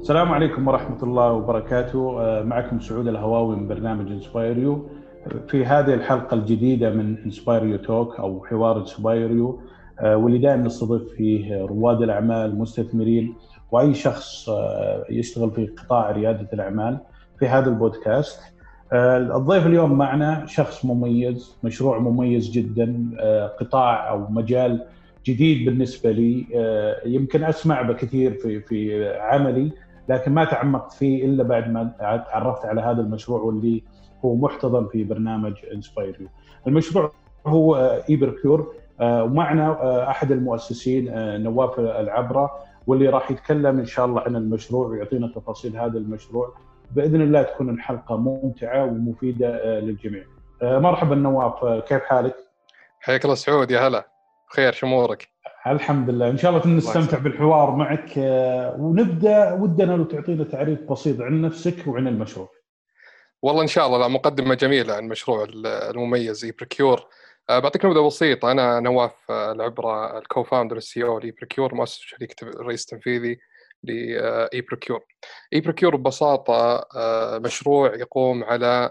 السلام عليكم ورحمة الله وبركاته. آه، معكم سعود الهواوي من برنامج InspireU في هذه الحلقة الجديدة من InspireU talk أو حوار InspireU آه، واللي دائما نستضيف فيه رواد الأعمال مستثمرين وأي شخص آه، يشتغل في قطاع ريادة الأعمال في هذا البودكاست. الضيف اليوم معنا شخص مميز مشروع مميز جدا قطاع أو مجال جديد بالنسبة لي يمكن أسمع بكثير في في عملي لكن ما تعمقت فيه إلا بعد ما تعرفت على هذا المشروع واللي هو محتضن في برنامج انسباير المشروع هو اي بركيور ومعنا آه، أحد المؤسسين آه، نواف العبرة واللي راح يتكلم إن شاء الله عن المشروع ويعطينا تفاصيل هذا المشروع بإذن الله تكون الحلقة ممتعة ومفيدة آه، للجميع. مرحبا نواف كيف حالك؟ حياك الله سعود يا هلا بخير شو أمورك؟ الحمد لله. إن شاء الله نستمتع بالحوار معك. آه، ونبدأ ودنا لو تعطينا تعريف بسيط عن نفسك وعن المشروع. والله إن شاء الله لا مقدمة جميلة عن المشروع المميز e-procure آه، بعطيك نبذه بسيطه أنا نواف آه، العبرة ال co-founder ال CEO ل e-procure مؤسس شركه الرئيس التنفيذي ل e-procure e-procure ببساطة مشروع يقوم على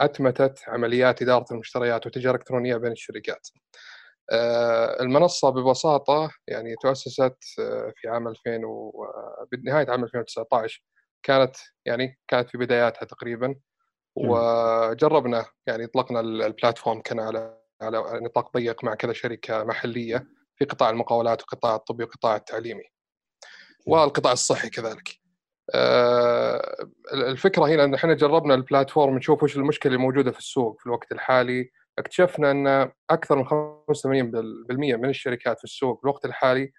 أتمتة عمليات إدارة المشتريات والتجاره الالكترونيه بين الشركات. المنصة ببساطة يعني تؤسست آه، في عام 2000 و آه، عام 2019 كانت يعني كانت في بداياتها تقريبا. وجربنا يعني اطلقنا البلاتفورم كان على على نطاق ضيق مع كذا شركة محلية في قطاع المقاولات وقطاع الطبي والقطاع التعليمي. والقطاع الصحي كذلك. الفكرة هنا إن إحنا جربنا البلاتفورم نشوف وش المشكلة الموجودة في السوق في الوقت الحالي. اكتشفنا أن أكثر من 85% من الشركات في السوق في الوقت الحالي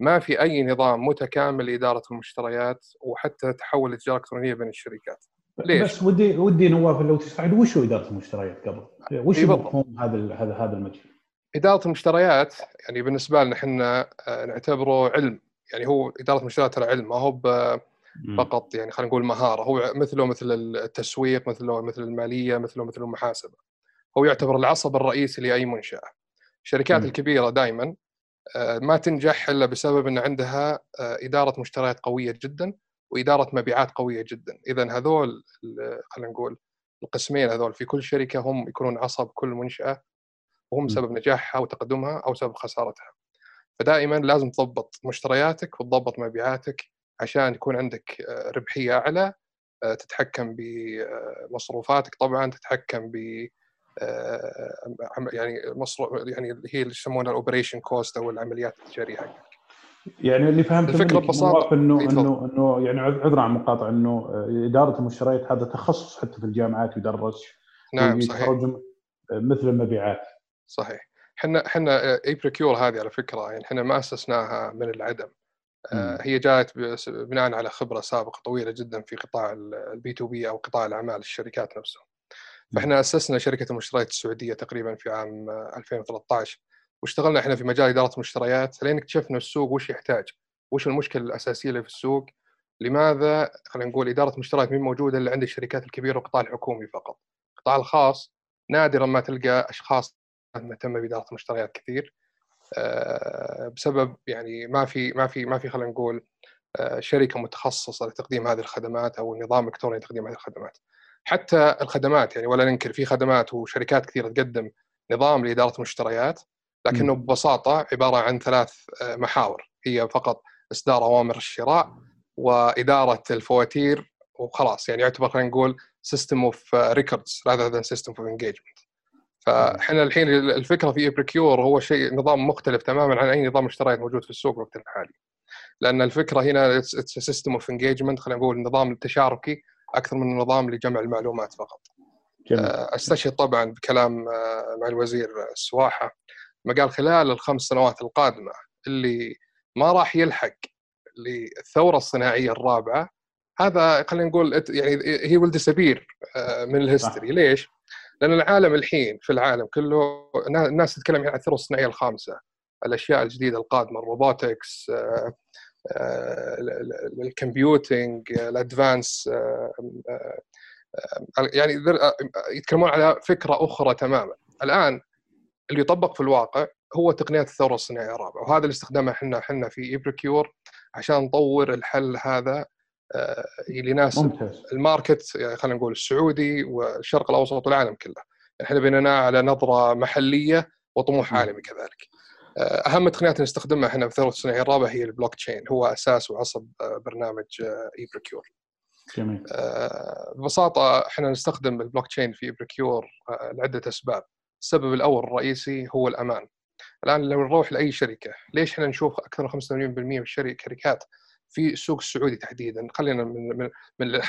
ما في أي نظام متكامل لإدارة المشتريات وحتى تحول التجاره الالكترونيه بين الشركات. ليش؟ بس ودي ودي نواف لو تستعد وش هو إدارة المشتريات قبل؟ وش مفهوم هذا هذا هذا المجال؟ إدارة المشتريات يعني بالنسبة لنا إحنا آه، نعتبره علم يعني هو إدارة المشتريات ترى علم ما هو فقط يعني خلينا نقول مهارة هو مثله مثل التسويق مثله مثل المالية مثله مثل المحاسبة هو يعتبر العصب الرئيسي لأي منشأة. الشركات م. الكبيرة دائما آه، ما تنجح إلا بسبب إن عندها آه، إدارة مشتريات قوية جدا وإدارة مبيعات قوية جدا. اذا هذول خلينا نقول القسمين هذول في كل شركة هم يكونون عصب كل منشأة وهم سبب نجاحها وتقدمها أو سبب خسارتها. فدائما لازم تضبط مشترياتك وتضبط مبيعاتك عشان يكون عندك آه، ربحية أعلى تتحكم بمصروفاتك طبعا تتحكم ب يعني مصر يعني هي اللي يسمونها ال operation cost أو العمليات التجارية حقك. يعني اللي فهمته الفكرة ببساطة. انه انه إنه يعني عذرا عن المقاطعه إنه آه، إدارة المشتريات هذا تخصص حتى في الجامعات يدرس نعم صحيح. مثل المبيعات. صحيح. إحنا إحنا e-procure هذه على فكرة يعني إحنا ما أسسناها من العدم. آه، هي جاءت بناء على خبرة سابقة طويلة جدا في قطاع ال B2B أو قطاع الأعمال الشركات نفسهم. فإحنا أسسنا شركة المشتريات السعودية تقريبا في عام 2013 واشتغلنا إحنا في مجال إدارة المشتريات لين اكتشفنا السوق وش يحتاج وش المشكلة الأساسية اللي في السوق. لماذا؟ خلينا نقول إدارة المشتريات مين موجودة إلا عند الشركات الكبيرة والقطاع الحكومي فقط. القطاع الخاص نادرا ما تلقى أشخاص مهتمة بإدارة المشتريات كثير. آه، بسبب يعني ما في ما في ما في خلينا نقول آه، شركة متخصصة لتقديم هذه الخدمات أو نظام إلكتروني لتقديم هذه الخدمات. حتى الخدمات يعني ولا ننكر في خدمات وشركات كثيرة تقدم نظام لإدارة المشتريات لكنه ببساطة عبارة عن ثلاث آه، محاور. هي فقط إصدار أوامر الشراء وإدارة الفواتير وخلاص يعني يعتبر خلينا نقول system of records rather than system of engagement. فإحنا الحين الفكرة في e-procure هو شيء نظام مختلف تماما عن أي نظام مشتريات موجود في السوق الوقت الحالي. لأن الفكرة هنا system of engagement خلينا نقول النظام التشاركي أكثر من النظام لجمع المعلومات فقط. جميل. آه، أستشهد طبعا بكلام آه، مع الوزير السواحه ما قال خلال الخمس سنوات القادمة اللي ما راح يلحق للثورة الصناعية الرابعة هذا خلينا نقول يعني هي ولت صارت من ال history ليش؟ لأن العالم الحين في العالم كله الناس تتكلم عن الثورة الصناعية الخامسة الأشياء الجديدة القادمة ال robotics ال computing ال advanced يعني يتكلمون على فكرة أخرى تماما. الآن اللي يطبق في الواقع هو تقنيات الثورة الصناعيه الرابعه وهذا اللي استخدمه إحنا إحنا في e-procure عشان نطور الحل هذا آه، اللي يناسب ال market يعني خلينا نقول السعودي والشرق الأوسط والعالم كله. إحنا بنيناه على نظرة محلية وطموح عالمي كذلك. آه، أهم التقنيات اللي نستخدمها إحنا في الثوره الصناعية الرابعة هي البلوك تشين هو أساس وعصب برنامج e-procure. جميل. ببساطة إحنا نستخدم البلوك تشين في e-procure لعدة أسباب. السبب الأول الرئيسي هو الأمان. الآن لو نروح لأي شركة ليش إحنا نشوف أكثر من 85% من الشركات في السوق السعودي تحديدا؟ خلينا من من من,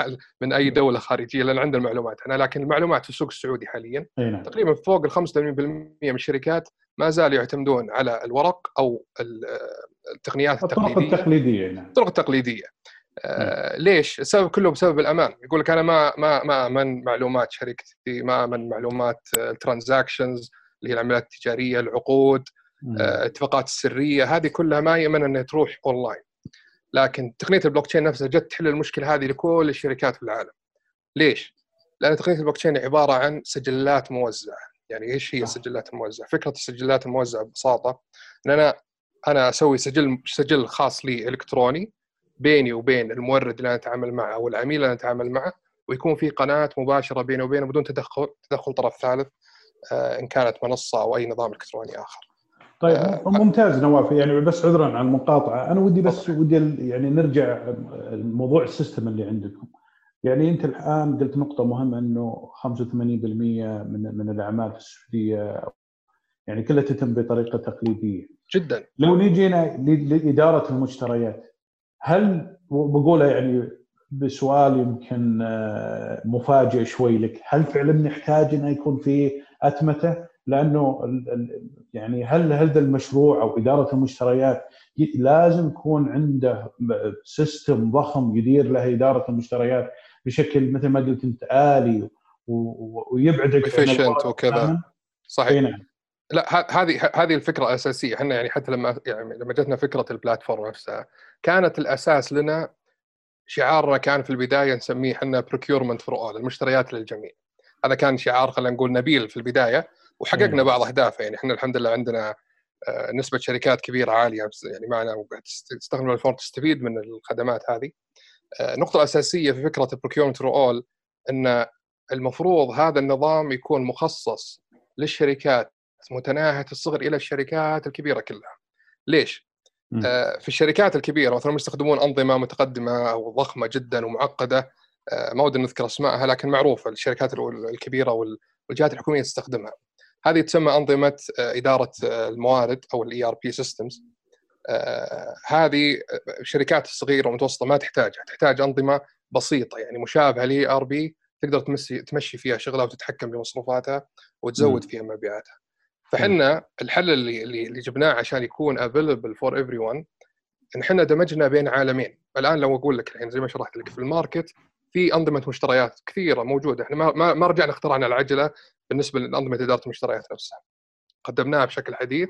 من أي دولة خارجية لأن عندنا المعلومات. أنا لكن المعلومات في السوق السعودي حاليا نعم. تقريبا فوق ال 85% من الشركات ما زالوا يعتمدون على الورق أو التقنيات التقليديه الطرق التقليدية نعم الطرق التقليدية آه ليش؟ السبب كله بسبب الأمان، يقول لك أنا ما ما ما أمن معلومات شركتي، ما أمن معلومات الترانزاكشنز اللي هي العمليات التجارية، العقود، آه اتفاقات السرية، هذه كلها ما يامن إنها تروح اونلاين. لكن تقنية البلوك تشين نفسها جت تحل المشكلة هذه لكل الشركات في العالم. ليش؟ لأن تقنية البلوك تشين عبارة عن سجلات موزعة، يعني إيش هي السجلات الموزعة؟ فكرة السجلات الموزعة ببساطة إن أنا أنا أسوي سجل سجل خاص لي إلكتروني بيني وبين المورد اللي أنا أتعامل معه أو العميل اللي أنا أتعامل معه ويكون في قناة مباشرة بيني وبينه بدون تدخل تدخل طرف ثالث آه، إن كانت منصة أو أي نظام إلكتروني آخر. طيب آه ممتاز نواف يعني بس عذرا عن المقاطعة أنا ودي بس ودي يعني نرجع الموضوع السيستم اللي عندكم. يعني أنت الآن قلت نقطة مهمة إنه 85% من من الأعمال في السعودية يعني كلها تتم بطريقة تقليدية. جدا. لو نجينا لإدارة المشتريات هل بقولها يعني بسؤال يمكن آه، مفاجئ شوي لك هل فعلا نحتاج إنه يكون في أتمتة لأنه يعني هل هذا المشروع أو إدارة المشتريات لازم يكون عنده سيستم ضخم يدير له إدارة المشتريات بشكل مثل ما قلت أنت آلي ويبعدك عن وكذا صحيح. نعم. لا هذه هذه الفكرة الاساسيه إحنا يعني حتى لما يعني لما جتنا فكرة البلاتفورم نفسها كانت الأساس لنا شعارنا كان في البداية نسميه إحنا procurement for all المشتريات للجميع. هذا كان شعار خلينا نقول نبيل في البداية وحققنا بعض اهدافه يعني إحنا الحمد لله عندنا آه، نسبة شركات كبيرة عالية يعني معنا تستخدم ال platform تستفيد من الخدمات هذه. النقطه الأساسية في فكرة ال procurement for all إن المفروض هذا النظام يكون مخصص للشركات متناهية الصغر إلى الشركات الكبيرة كلها. ليش؟ آه في الشركات الكبيرة مثلا يستخدمون أنظمة متقدمة أو ضخمه جدا ومعقدة آه ما ودي نذكر أسمائها لكن معروفة الشركات الكبيرة والجهات الحكومية تستخدمها. هذه تسمى أنظمة آه إدارة آه، الموارد أو ال ERP systems. هذه الشركات الصغيره والمتوسطه ما تحتاجها، تحتاج أنظمة بسيطة يعني مشابهة ل ERP تقدر تمشي تمشي فيها شغلها وتتحكم بمصروفاتها وتزود فيها مبيعاتها. فحنا الحل اللي اللي جبناه عشان يكون available for everyone إن إحنا دمجنا بين عالمين. الآن لو أقول لك الحين زي ما شرحت لك في ال market في أنظمة مشتريات كثيرة موجودة. إحنا ما ما رجعنا اخترعنا العجلة بالنسبة لأنظمة إدارة المشتريات نفسها. قدمناها بشكل حديث.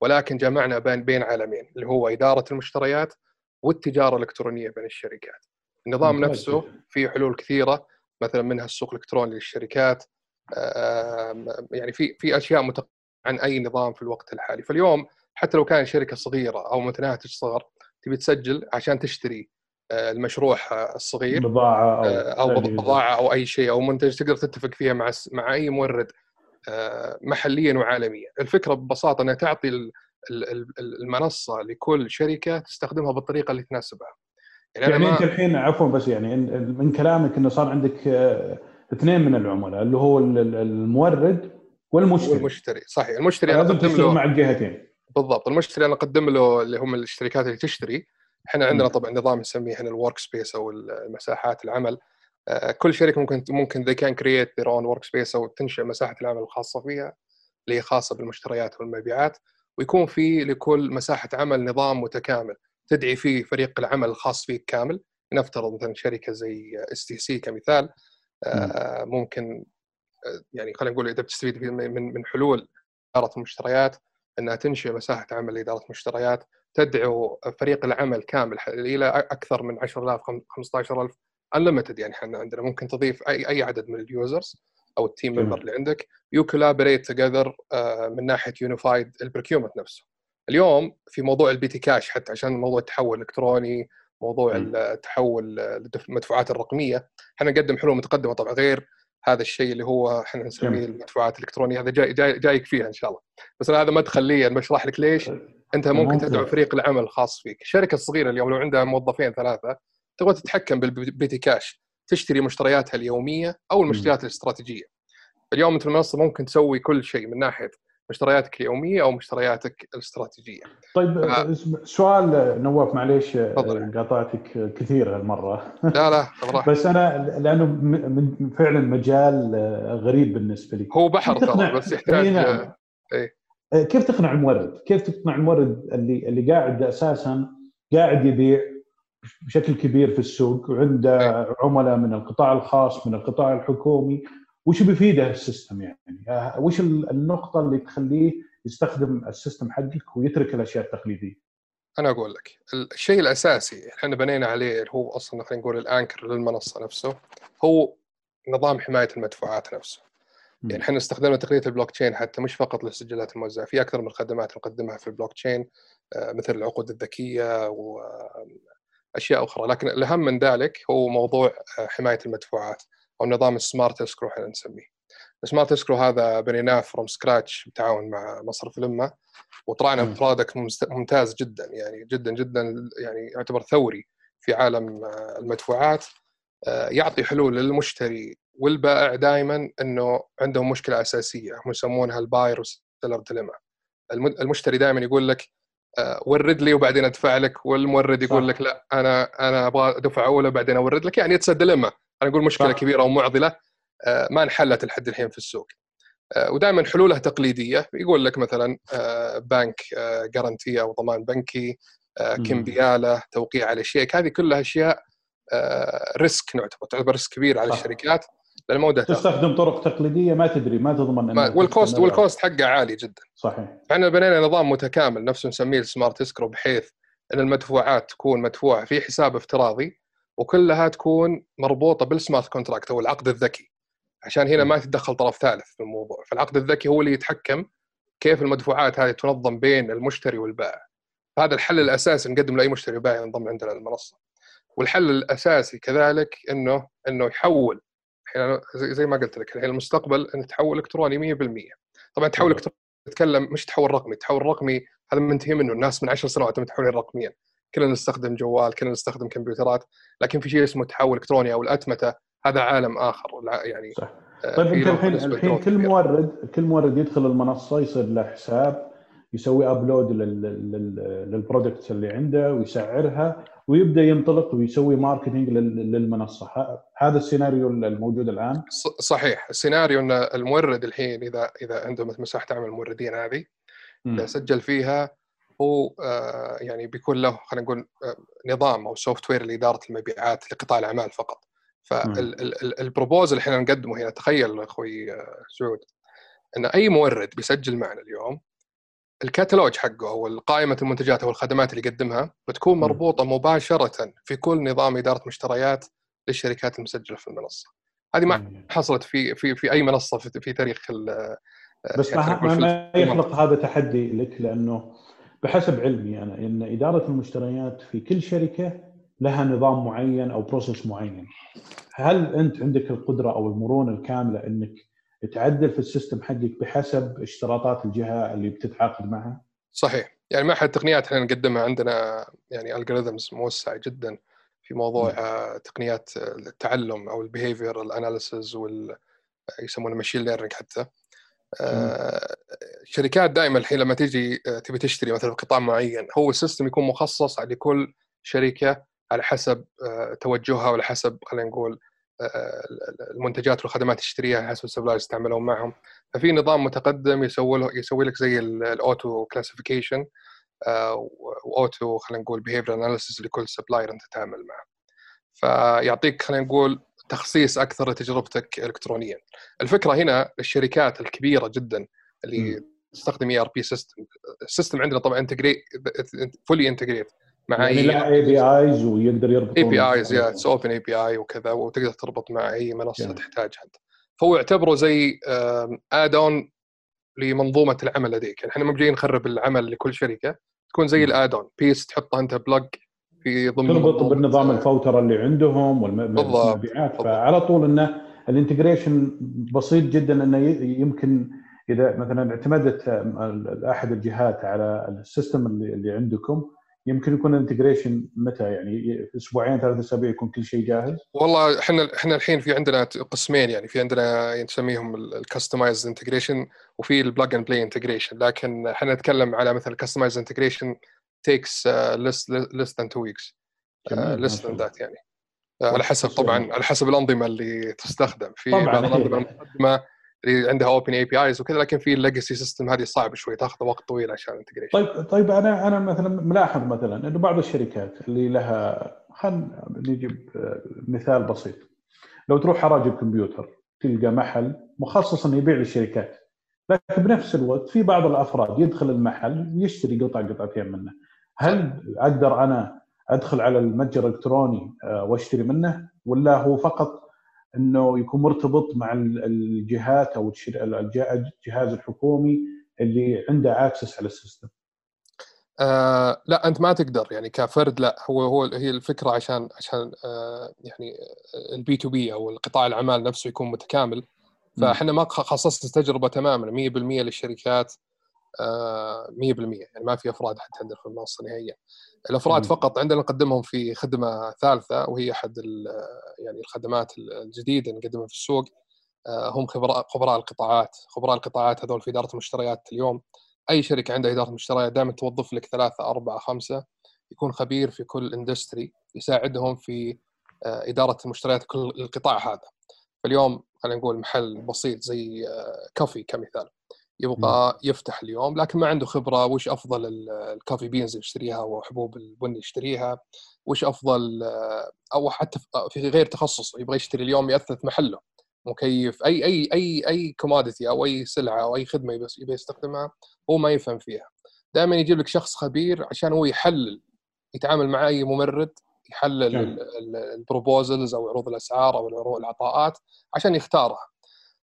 ولكن جمعنا بين بين عالمين اللي هو إدارة المشتريات والتجارة الإلكترونية بين الشركات. النظام نفسه فيه حلول كثيرة مثلا منها السوق الإلكتروني للشركات يعني في في أشياء متق... عن أي نظام في الوقت الحالي. فاليوم حتى لو كان شركة صغيرة أو متناهيه الصغر تبي تسجل عشان تشتري آه، المشروع الصغير بضاعة أو آه، أو بضاعة أو أي شيء أو منتج تقدر تتفق فيها مع مع أي مورد محليا وعالميا. الفكرة ببساطة إنها تعطي المنصة لكل شركة تستخدمها بالطريقة اللي تناسبها. يعني, يعني أنت الحين عفوا بس يعني من كلامك إنه صار عندك اثنين من العملاء اللي هو المورد والمشتري. والمشتري صحيح. المشتري أنا أقدم له مع الجهتين. بالضبط. المشتري أنا أقدم له اللي هم الشركات اللي تشتري. إحنا عندنا طبعا نظام نسميه إحنا ال workspace أو مساحات العمل. آه، كل شركة ممكن ممكن they can create their own workspace أو تنشئ مساحة العمل الخاصة فيها اللي هي خاصة بالمشتريات والمبيعات ويكون في لكل مساحة عمل نظام متكامل تدعي فيه فريق العمل الخاص فيك كامل. نفترض مثلا شركة زي اس تي سي كمثال آه، ممكن يعني خلينا نقول إذا بتستفيد من من حلول إدارة المشتريات إنها تنشئ مساحة عمل لإدارة المشتريات تدعو فريق العمل كامل إلى أكثر من 10000 15000 unlimited يعني إحنا عندنا. ممكن تضيف اي أي عدد من ال users أو ال team member اللي عندك. you collaborate together من ناحية unified ال procurement نفسه. اليوم في موضوع ال petty cash حتى عشان موضوع التحول الإلكتروني موضوع التحول للمدفوعات الرقمية. إحنا نقدم حلول متقدمة طبعا غير هذا الشيء اللي هو إحنا نسميه المدفوعات الإلكترونية. هذا جاي, جاي جايك فيها إن شاء الله. بس أنا هذا مدخل لي بشرح لك ليش. أنت ممكن تدعو فريق العمل الخاص فيك. الشركة الصغيرة اليوم لو عندها موظفين ثلاثة تبغى تتحكم بالبيتي كاش تشتري مشترياتها اليومية أو المشتريات الاستراتيجية اليوم أنت المنصة ممكن تسوي كل شيء من ناحية مشترياتك اليومية أو مشترياتك الاستراتيجية. طيب ف... سؤال نواف معليش قاطعتك كثير هالمرة. لا لا بس أنا لأنه من فعلا مجال غريب بالنسبة لي. هو بحر ترى بس يحتاج نعم. إيه كيف تقنع المورد؟ كيف تقنع المورد اللي اللي قاعد أساسا قاعد يبيع بشكل كبير في السوق وعنده. عملاء من القطاع الخاص من القطاع الحكومي وش بيفيده ال system يعني؟ وش النقطة اللي تخليه يستخدم ال system حقك ويترك الأشياء التقليدية؟ أنا أقول لك الشيء الأساسي إحنا بنينا عليه اللي هو أصلا خلينا نقول ال anchor للمنصة نفسه هو نظام حماية المدفوعات نفسه. يعني إحنا استخدمنا تقنيه البلوك تشين حتى مش فقط للسجلات الموزعة في أكثر من خدمات نقدمها في البلوك تشين مثل العقود الذكية واشياء أخرى. لكن الأهم من ذلك هو موضوع حماية المدفوعات أو نظام ال smart escrow إحنا نسميه. ال smart escrow هذا بنيناه from scratch بالتعاون مع مصرف الإنماء وطلعنا product ممتاز جدا يعني جدا جدا يعني يعتبر ثوري في عالم المدفوعات. يعطي حلول للمشتري والبائع دائما إنه عندهم مشكلة أساسية هم يسمونها ال buyer وال seller dilemma. المشتري دائما يقول لك ورد لي وبعدين أدفع لك والمورد يقول صح. لك لا أنا أنا أبغى دفعة أولى بعدين أورد لك. يعني it's dilemma أنا أقول مشكلة صح. كبيرة ومعضله ما انحلت لحد الحين في السوق. ودائما حلولها تقليدية. يقول لك مثلا bank guarantee أو ضمان بنكي كمبيالة توقيع على شيك هذه كلها أشياء risk نعتبر تعتبر risk كبير على صح. الشركات. لأن ما تستخدم طرق تقليدية ما تدري ما تضمن ما وال cost وال cost حقه عالي جدا. صحيح. إحنا بنينا نظام متكامل نفسه نسميه ال smart escrow بحيث إن المدفوعات تكون مدفوعة في حساب افتراضي وكلها تكون مربوطة بال smart contract أو العقد الذكي. عشان هنا ما تتدخل طرف ثالث في الموضوع. فالعقد الذكي هو اللي يتحكم كيف المدفوعات هذه تنظم بين المشتري والبائع. هذا الحل الأساسي نقدم لأي مشتري وبائع ينضم عندنا المنصه والحل الأساسي كذلك انه إنه يحول زي ما قلت لك الحين المستقبل انه تحول إلكتروني 100% طبعا تحول الكتروني تتكلم مش تحول رقمي التحول رقمي هذا منتهي منه. الناس من 10 سنوات متحولين رقميا. كلنا نستخدم جوال كلنا نستخدم كمبيوترات لكن في شيء اسمه تحول إلكتروني أو الأتمتة هذا عالم آخر. يعني صح. طيب أنت الحين الحين كل مورد كل مورد يدخل المنصة يصير له حساب. يسوي upload لل products اللي عنده ويسعرها ويبدأ ينطلق ويسوي marketing للمنصة. هذا السيناريو الموجود الآن. صحيح. السيناريو إن المورد الحين إذا إذا عنده مساحه عمل الموردين هذه إذا سجل فيها هو يعني بيكون له خلينا نقول نظام أو software لإدارة المبيعات لقطاع الأعمال فقط. فال proposal اللي إحنا نقدمه هنا تخيل أخوي سعود إن أي مورد بيسجل معنا اليوم الكتالوج حقه أو قائمه المنتجات أو الخدمات اللي يقدمها بتكون مربوطة مباشرة في كل نظام إدارة مشتريات للشركات المسجلة في المنصة. هذه ما حصلت في في في أي منصة في, في تاريخ بس يعني ما, ما يخلق هذا تحدي لك لأنه بحسب علمي أنا إن إدارة المشتريات في كل شركة لها نظام معين أو process معين. هل أنت عندك القدرة أو المرونة الكاملة إنك تعدل في ال system حقك بحسب اشتراطات الجهة اللي بتتعاقد معها؟ صحيح يعني مع التقنيات إحنا نقدمها عندنا يعني algorithms موسع جدا في موضوع م. تقنيات التعلم أو ال behavior analysis وال يسمونه machine learning حتى الشركات دائما الحين لما تيجي تبي تشتري مثلا قطاع معين هو ال system يكون مخصص لكل شركة على حسب توجهها وعلى حسب خلينا نقول المنتجات والخدمات تشتريها حسب ال suppliers يستعملون معهم. ففي نظام متقدم يسوي له يسوي لك زي ال auto classification و auto خلينا نقول behavior analysis لكل supplier أنت تتعامل معه. فيعطيك خلينا نقول تخصيص أكثر لتجربتك الكترونيا. الفكرة هنا الشركات الكبيرة جدا اللي تستخدم ERP system ال system عندنا طبعا integrate fully integrate مع يعني أي APIs ويقدر يربط APIs يا it's open API وكذا وتقدر تربط مع أي منصة يعني. تحتاجها انت فهو يعتبره زي add-on لمنظومة العمل لديك يعني إحنا مو جايين نخرب العمل لكل شركة تكون زي ال add-on base تحطها أنت plug في ضمن تربط بالنظام الفوترة اللي عندهم والمبيعات فعلى طول إنه ال integration بسيط جدا إنه يمكن إذا مثلا اعتمدت أحد الجهات على ال system اللي عندكم يمكن يكون ال integration متى يعني؟ أسبوعين ثلاث أسابيع يكون كل شيء جاهز؟ والله إحنا إحنا الحين في عندنا قسمين يعني. في عندنا نسميهم ال customize integration وفي ال plug and play integration لكن إحنا نتكلم على مثلا ال customize integration takes less less than two weeks less than that يعني. uh, على حسب طبعا على حسب الأنظمة اللي تستخدم. في بعض الأنظمة المقدمه اللي عندها open APIs وكذا لكن في ال legacy system هذه صعب شوي تاخذ وقت طويل عشان integration طيب طيب أنا أنا مثلا ملاحظ مثلا إنه بعض الشركات اللي لها خلينا نجيب مثال بسيط. لو تروح حراج الكمبيوتر تلقى محل مخصص إنه يبيع للشركات. لكن بنفس الوقت في بعض الأفراد يدخل المحل ويشتري قطعه قطعتين منه. هل أقدر أنا أدخل على المتجر الإلكتروني آه، وأشتري منه ولا هو فقط إنه يكون مرتبط مع الجهات أو الجهاز الحكومي اللي عنده access على ال system. آه لا أنت ما تقدر يعني كفرد لا هو هو هي الفكرة عشان عشان آه يعني ال B2B أو القطاع الأعمال نفسه يكون متكامل. فإحنا ما خصصنا تجربة تماما 100% للشركات 100% يعني ما في أفراد حتى عندنا في المنصة نهائيا. الأفراد مم. فقط عندنا نقدمهم في خدمة ثالثة وهي أحد يعني الخدمات الجديدة نقدمها في السوق. آه، هم خبراء خبراء القطاعات. خبراء القطاعات هذول في إدارة المشتريات اليوم. أي شركة عندها إدارة مشتريات دائما توظف لك ثلاثة أربعة خمسة. يكون خبير في كل industry يساعدهم في آه، إدارة المشتريات كل القطاع هذا. فاليوم خلينا نقول محل بسيط زي كوفي كمثال. يبغى يفتح اليوم لكن ما عنده خبرة. وش أفضل ال coffee beans يشتريها وحبوب البن يشتريها؟ وش أفضل أو حتى في غير تخصص يبغى يشتري اليوم يأثث محله. مكيف أي أي أي أي commodity أو أي سلعة أو أي خدمة يبغى يستخدمها هو ما يفهم فيها. دائما يجيب لك شخص خبير عشان هو يحلل يتعامل مع أي مورد يحلل ال proposals أو عروض الأسعار أو العطاءات عشان يختارها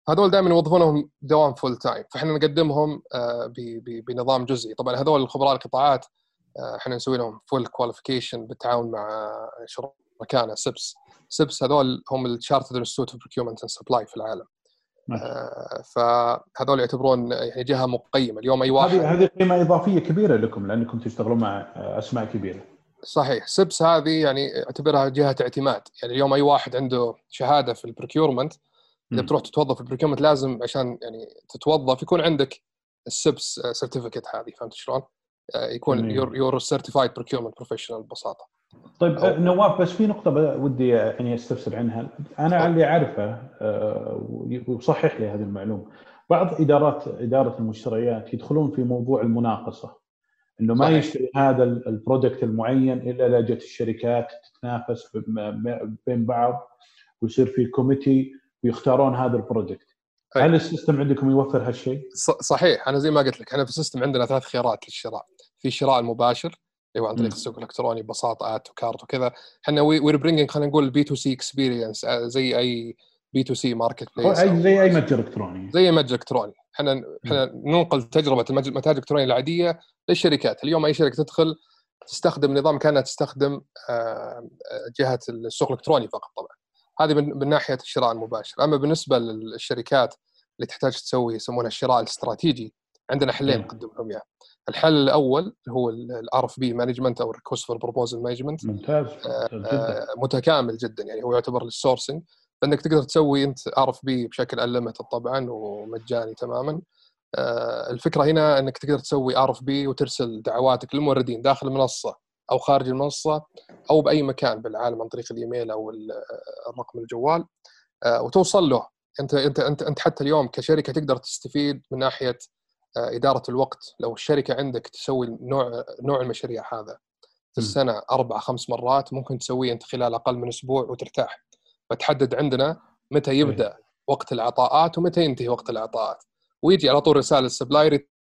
هذول دائما يوظفونهم دوام full time فإحنا نقدمهم آه، بنظام جزئي. طبعا هذول خبراء القطاعات آه، إحنا نسوي لهم full qualification بالتعاون مع شركائنا CIPS CIPS هذول هم ال Chartered Institute of Procurement and Supply في العالم. آه، فهذول يعتبرون يعني جهة مقيمة. اليوم أي واحد هذه هذه قيمة إضافية كبيرة لكم لأنكم تشتغلون مع أسماء كبيرة. صحيح. CIPS هذه يعني أعتبرها جهة اعتماد. يعني اليوم أي واحد عنده شهادة في ال procurement إذا بتروح تتوظف في ال procurement لازم عشان يعني تتوظف يكون عندك ال CIPS certificate هذه فهمت شلون؟ آه، يكون you're you're certified procurement professional ببساطة. طيب أو... نواف بس في نقطة ودي يعني أستفسر عنها، أنا اللي أعرفه آه، وصحح لي هذه المعلومة، بعض إدارات إدارة المشتريات يدخلون في موضوع المناقصة. إنه ما يشتري هذا ال product المعين إلا لجت الشركات تتنافس بين بعض ويصير في committee ويختارون هذا ال product. أي. هل ال system عندكم يوفر هالشيء؟ صحيح أنا زي ما قلت لك إحنا في ال system عندنا ثلاث خيارات للشراء. في الشراء المباشر اللي هو عن طريق السوق الإلكتروني ببساطة add to cart وكذا. إحنا we're bringing خلينا نقول B2C experience زي أي B2C marketplace زي أي متجر إلكتروني. زي متجر إلكتروني. إحنا إحنا ننقل تجربة المتاجر الالكترونيه العادية للشركات. اليوم أي شركة تدخل تستخدم نظام كأنها تستخدم آه، جهة السوق الإلكتروني فقط طبعا. هذه من ناحية الشراء المباشر. أما بالنسبة للشركات اللي تحتاج تسوي يسمونها الشراء الاستراتيجي عندنا حلين نقدم لهم إياه. الحل الأول هو ال RFP management أو request for proposal management ممتاز آه متكامل جدا. يعني هو يعتبر لل sourcing فإنك تقدر تسوي أنت RFP بشكل unlimited طبعا ومجاني تماما. آه الفكرة هنا إنك تقدر تسوي RFP وترسل دعواتك للموردين داخل المنصة. أو خارج المنصة أو بأي مكان بالعالم عن طريق الإيميل أو الرقم الجوال آه، وتوصل له. انت انت انت أنت حتى اليوم كشركة تقدر تستفيد من ناحية آه، إدارة الوقت. لو الشركة عندك تسوي نوع نوع المشاريع هذا في السنة أربع خمس مرات ممكن تسويه أنت خلال أقل من أسبوع وترتاح. فتحدد عندنا متى يبدأ وقت العطاءات ومتى ينتهي وقت العطاءات ويجي على طول رسالة ال supplier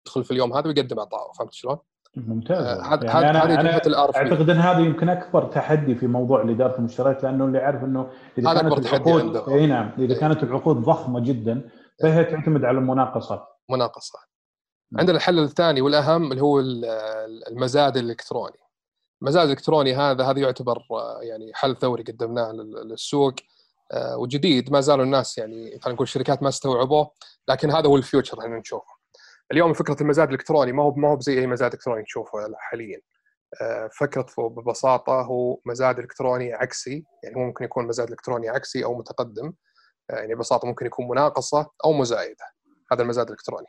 يدخل في اليوم هذا ويقدم عطاءه فهمت شلون؟ ممتاز. آه، يعني هذه جهة ال R أعتقد إن هذا يمكن أكبر تحدي في موضوع اداره المشتريات لأنه اللي يعرف إنه إذا هذا كانت العقود إي نعم إذا كانت العقود ضخمة جدا فهي تعتمد على المناقصه مناقصة. عندنا الحل الثاني والأهم اللي هو المزاد الإلكتروني. المزاد الإلكتروني هذا هذا يعتبر آه، يعني حل ثوري قدمناه للسوق آه، وجديد. ما زالوا الناس يعني خلينا نقول الشركات ما استوعبوه لكن هذا هو الفيوتشر إحنا نشوفه. اليوم فكرة المزاد الإلكتروني ما هو ما هو زي أي مزاد إلكتروني نشوفه حاليا. آه، فكرته ببساطة هو مزاد إلكتروني عكسي يعني ممكن يكون مزاد إلكتروني عكسي أو متقدم. يعني ببساطة ممكن يكون مناقصة أو مزايدة. هذا المزاد الإلكتروني.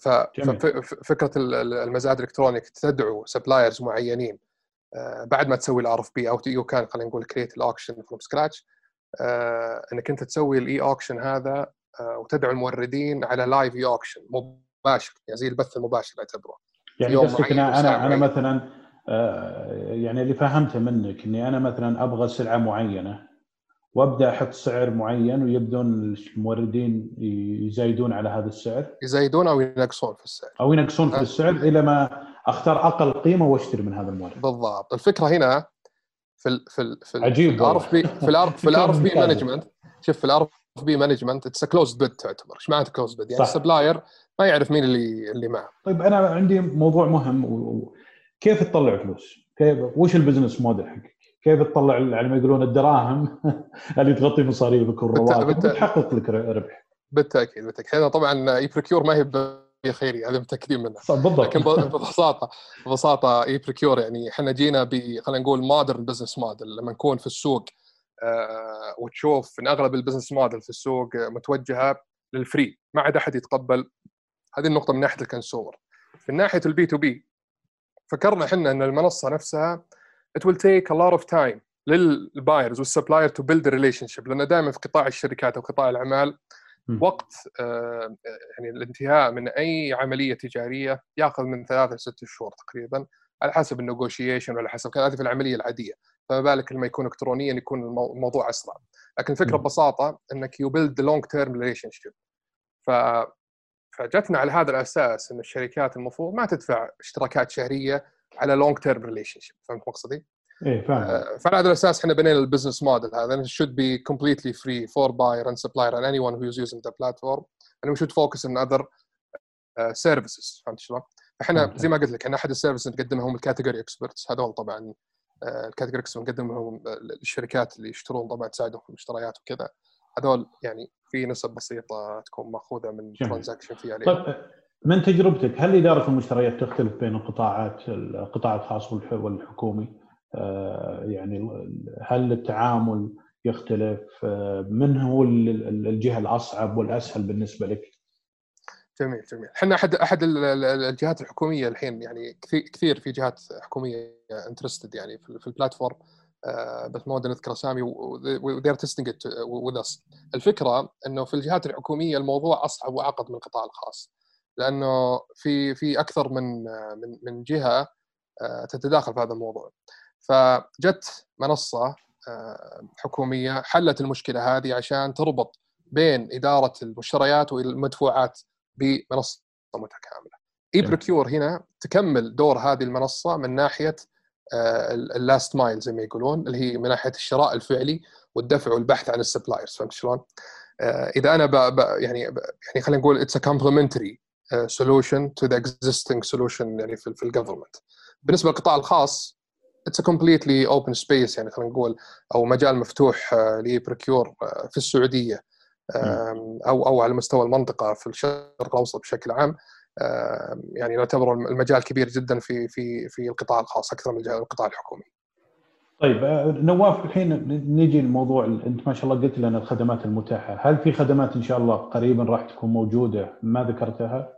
ففكره المزاد الإلكتروني تدعو suppliers معينين آه، بعد ما تسوي ال RFP أو you can خلينا نقول create ال auction from scratch إنك أنت تسوي ال e-auction هذا آه، وتدعو الموردين على live e-auction مباشر يعني زي البث المباشر اعتبره يعني قصدك أنا أنا أنا مثلا آه، يعني اللي فهمته منك اني أنا مثلا أبغى سلعه معينه وابدا أحط سعر معين ويبدون الموردين يزايدون على هذا السعر يزايدون أو ينقصون في السعر أو ينقصون في السعر إلى ما اختار أقل قيمه واشتري من هذا المورد بالضبط الفكرة هنا في ال في ال في عجيب ال RFP في ال R في ال RFP management شوف في ال RFP management it's closed bid تعتبر. إيش معناته closed bid يعني ال supplier ما يعرف مين اللي اللي معه. طيب أنا عندي موضوع مهم و... كيف تطلع فلوس؟ كيف وش ال business model حقك؟ كيف تطلع على ما يقولون الدراهم اللي تغطي مصاريفك والرواتب؟ وتحقق لك ربح. بالتأكيد بالتأكيد. طبعا e-procure ما هي خيري هذا متأكدين منه. بالضبط. لكن ببساطة ببساطة e-procure يعني إحنا جينا ب خلينا نقول modern business model لما نكون في السوق وتشوف إن أغلب ال business model في السوق متوجهة لل free ما عاد أحد يتقبل. هذه النقطة من ناحية ال consumer من ناحية ال B2B فكرنا إحنا إن المنصة نفسها it will take a lot of time لل buyers وال supplier to build relationship لأن دائما في قطاع الشركات أو قطاع الأعمال وقت آه، يعني الانتهاء من أي عملية تجارية يأخذ من ثلاثة لست شهور تقريبا على حسب ال negotiation وعلى حسب هذه في العملية العادية. فما بالك لما يكون الكترونيا يكون الموضوع أسرع. لكن الفكرة ببساطة إنك you build long term relationship ف فجتنا على هذا الأساس إن الشركات المفروض ما تدفع اشتراكات شهرية على long term relationship فهمت مقصدي؟ إيه فاهم. آه، فعلى هذا الأساس إحنا بنينا ال business model هذا. It should be completely free for buyer and supplier and anyone who is using the platform. And we should focus on other uh, services. فهمت شلون؟ إحنا زي ما قلت لك إحنا أحد ال service اللي نقدمها هم ال category experts هذول طبعا ال category experts نقدم لهم الشركات اللي يشترون طبعا تساعدهم في المشتريات وكذا هذول يعني في نسب بسيطة تكون مأخوذة من transaction في عليه طيب من تجربتك هل إدارة المشتريات تختلف بين القطاعات القطاع الخاص والحكومي؟ آه، يعني هل التعامل يختلف آه، من هو الجهة الأصعب والأسهل بالنسبة لك؟ جميل جميل. إحنا أحد أحد الجهات الحكومية الحين يعني كثير في جهات حكومية interested يعني في ال platform آه، بس ما ودنا نذكر أسامي و they're testing with الفكرة إنه في الجهات الحكومية الموضوع أصعب وأعقد من القطاع الخاص. لأنه في في أكثر من من من جهة تتداخل في هذا الموضوع. فجت منصة آه، حكومية حلت المشكلة هذه عشان تربط بين إدارة المشتريات والمدفوعات. بمنصة متكاملة. e-procure هنا تكمل دور هذه المنصة من ناحية ال last mile زي ما يقولون اللي هي من ناحية الشراء الفعلي والدفع والبحث عن ال suppliers فهمت شلون؟ آه، إذا أنا ب ب يعني يعني خلينا نقول it's complementary solution to the existing solution يعني في ال government. بالنسبة للقطاع الخاص it's completely open space يعني خلينا نقول أو مجال مفتوح آه، ل procure آه، في السعودية أو أو على مستوى المنطقة في الشرق الأوسط بشكل عام. يعني نعتبر المجال كبير جدا في في في القطاع الخاص أكثر من القطاع الحكومي. طيب آه، نواف الحين نجي لموضوع أنت ما شاء الله قلت لنا الخدمات المتاحة، هل في خدمات إن شاء الله قريبا راح تكون موجودة ما ذكرتها؟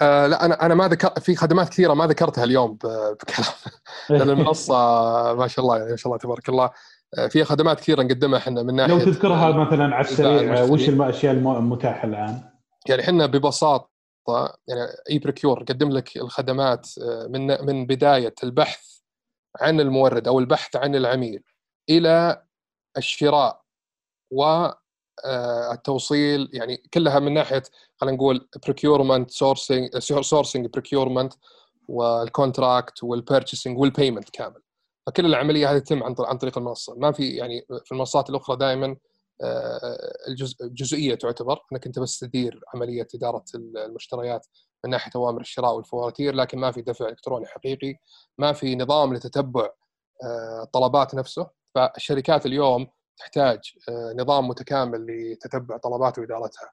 آه لا أنا أنا ما ذكر في خدمات كثيرة ما ذكرتها اليوم بكلام. لأن المنصة ما شاء الله يعني ما شاء الله تبارك الله آه، فيها خدمات كثيرة نقدمها إحنا من ناحية لو تذكرها مثلا على السريع وش الأشياء المتاحة الآن؟ يعني إحنا ببساطة يعني e-procure نقدم لك الخدمات آه، من من بداية البحث عن المورد أو البحث عن العميل إلى الشراء و التوصيل. يعني كلها من ناحية خلينا نقول procurement sourcing sourcing procurement و ال contract و ال purchasing و ال payment كامل. فكل العملية هذه تتم عن عن طريق المنصه ما في يعني في المنصات الأخرى دائما الجزء جزئية تعتبر إنك أنت بس تدير عملية إدارة المشتريات من ناحية أوامر الشراء والفواتير لكن ما في دفع إلكتروني حقيقي ما في نظام لتتبع الطلبات نفسه. فالشركات اليوم تحتاج نظام متكامل لتتبع طلبات وإدارتها.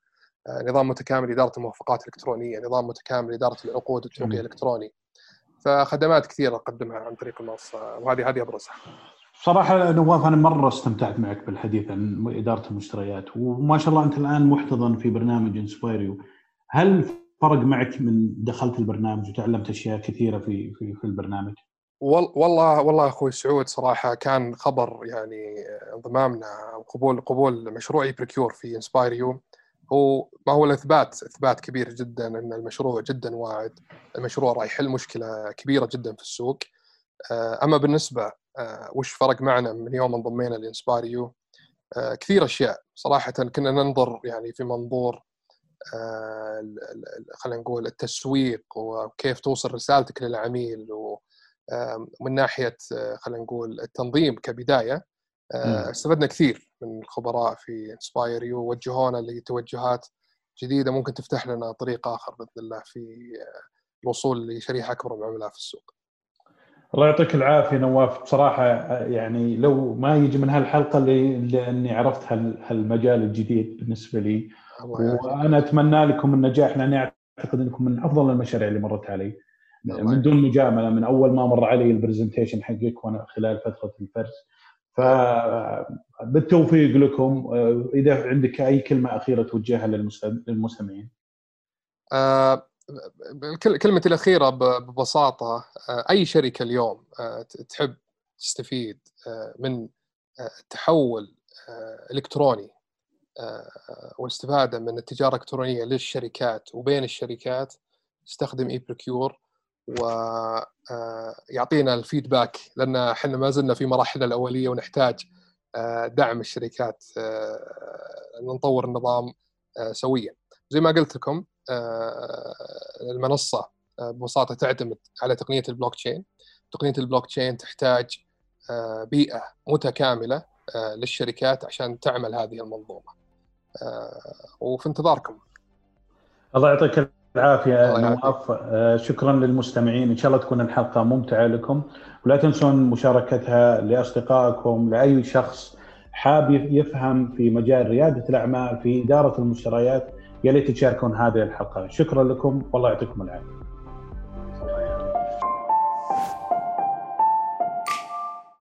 نظام متكامل لإدارة الموافقات الإلكترونية نظام متكامل لإدارة العقود التوقيع الإلكتروني. فخدمات كثيرة نقدمها عن طريق المنصه وهذه هذه أبرزها. صراحة نواف أنا مرة استمتعت معك بالحديث عن إدارة المشتريات وما شاء الله أنت الآن محتضن في برنامج inspireU هل فرق معك من دخلت البرنامج وتعلمت أشياء كثيرة في في, في البرنامج؟ والله والله أخوي سعود صراحة كان خبر يعني انضمامنا وقبول قبول مشروعي e-procure في inspireU هو ما هو الإثبات إثبات كبير جدا إن المشروع جدا واعد. المشروع راح يحل مشكلة كبيرة جدا في السوق. أما بالنسبة وش فرق معنا من يوم انضمينا ل inspireU كثير أشياء. صراحة كنا ننظر يعني في منظور خلينا نقول التسويق وكيف توصل رسالتك للعميل ومن ناحية خلينا نقول التنظيم كبداية استفدنا كثير من الخبراء في inspireU ووجهونا لتوجهات جديدة ممكن تفتح لنا طريق آخر بإذن الله في الوصول لشريحة أكبر من العملاء في السوق. الله يعطيك العافية نواف. بصراحة يعني لو ما يجي من هالحلقة لاني عرفت هالمجال الجديد بالنسبة لي. وأنا أتمنى لكم النجاح لأني أعتقد أنكم من أفضل المشاريع اللي مرت علي. من دون مجاملة من أول ما مر علي البرزنتيشن حقك وأنا خلال فترة الفرز. فبالتوفيق لكم إذا عندك أي كلمة أخيرة توجهها للمستمعين آه كلمتي الأخيرة ببساطة أي شركة اليوم تحب تستفيد من التحول الالكتروني والاستفادة من التجارة الإلكترونية للشركات وبين الشركات تستخدم e-procure ويعطينا ال feedback لأن إحنا ما زلنا في مراحلنا الأولية ونحتاج دعم الشركات نطور النظام سويا. زي ما قلت لكم المنصة ببساطة تعتمد على تقنية البلوك تشين تقنية البلوك تشين تحتاج بيئة متكاملة للشركات عشان تعمل هذه المنظومة. وفي انتظاركم. الله يعطيك العافيه نواف. شكرا للمستمعين. إن شاء الله تكون الحلقة ممتعة لكم. ولا تنسون مشاركتها لأصدقائكم لأي شخص حاب يفهم في مجال ريادة الأعمال في إدارة المشتريات يا ليت تشاركون هذه الحلقة. شكرا لكم. والله يعطيكم العافية.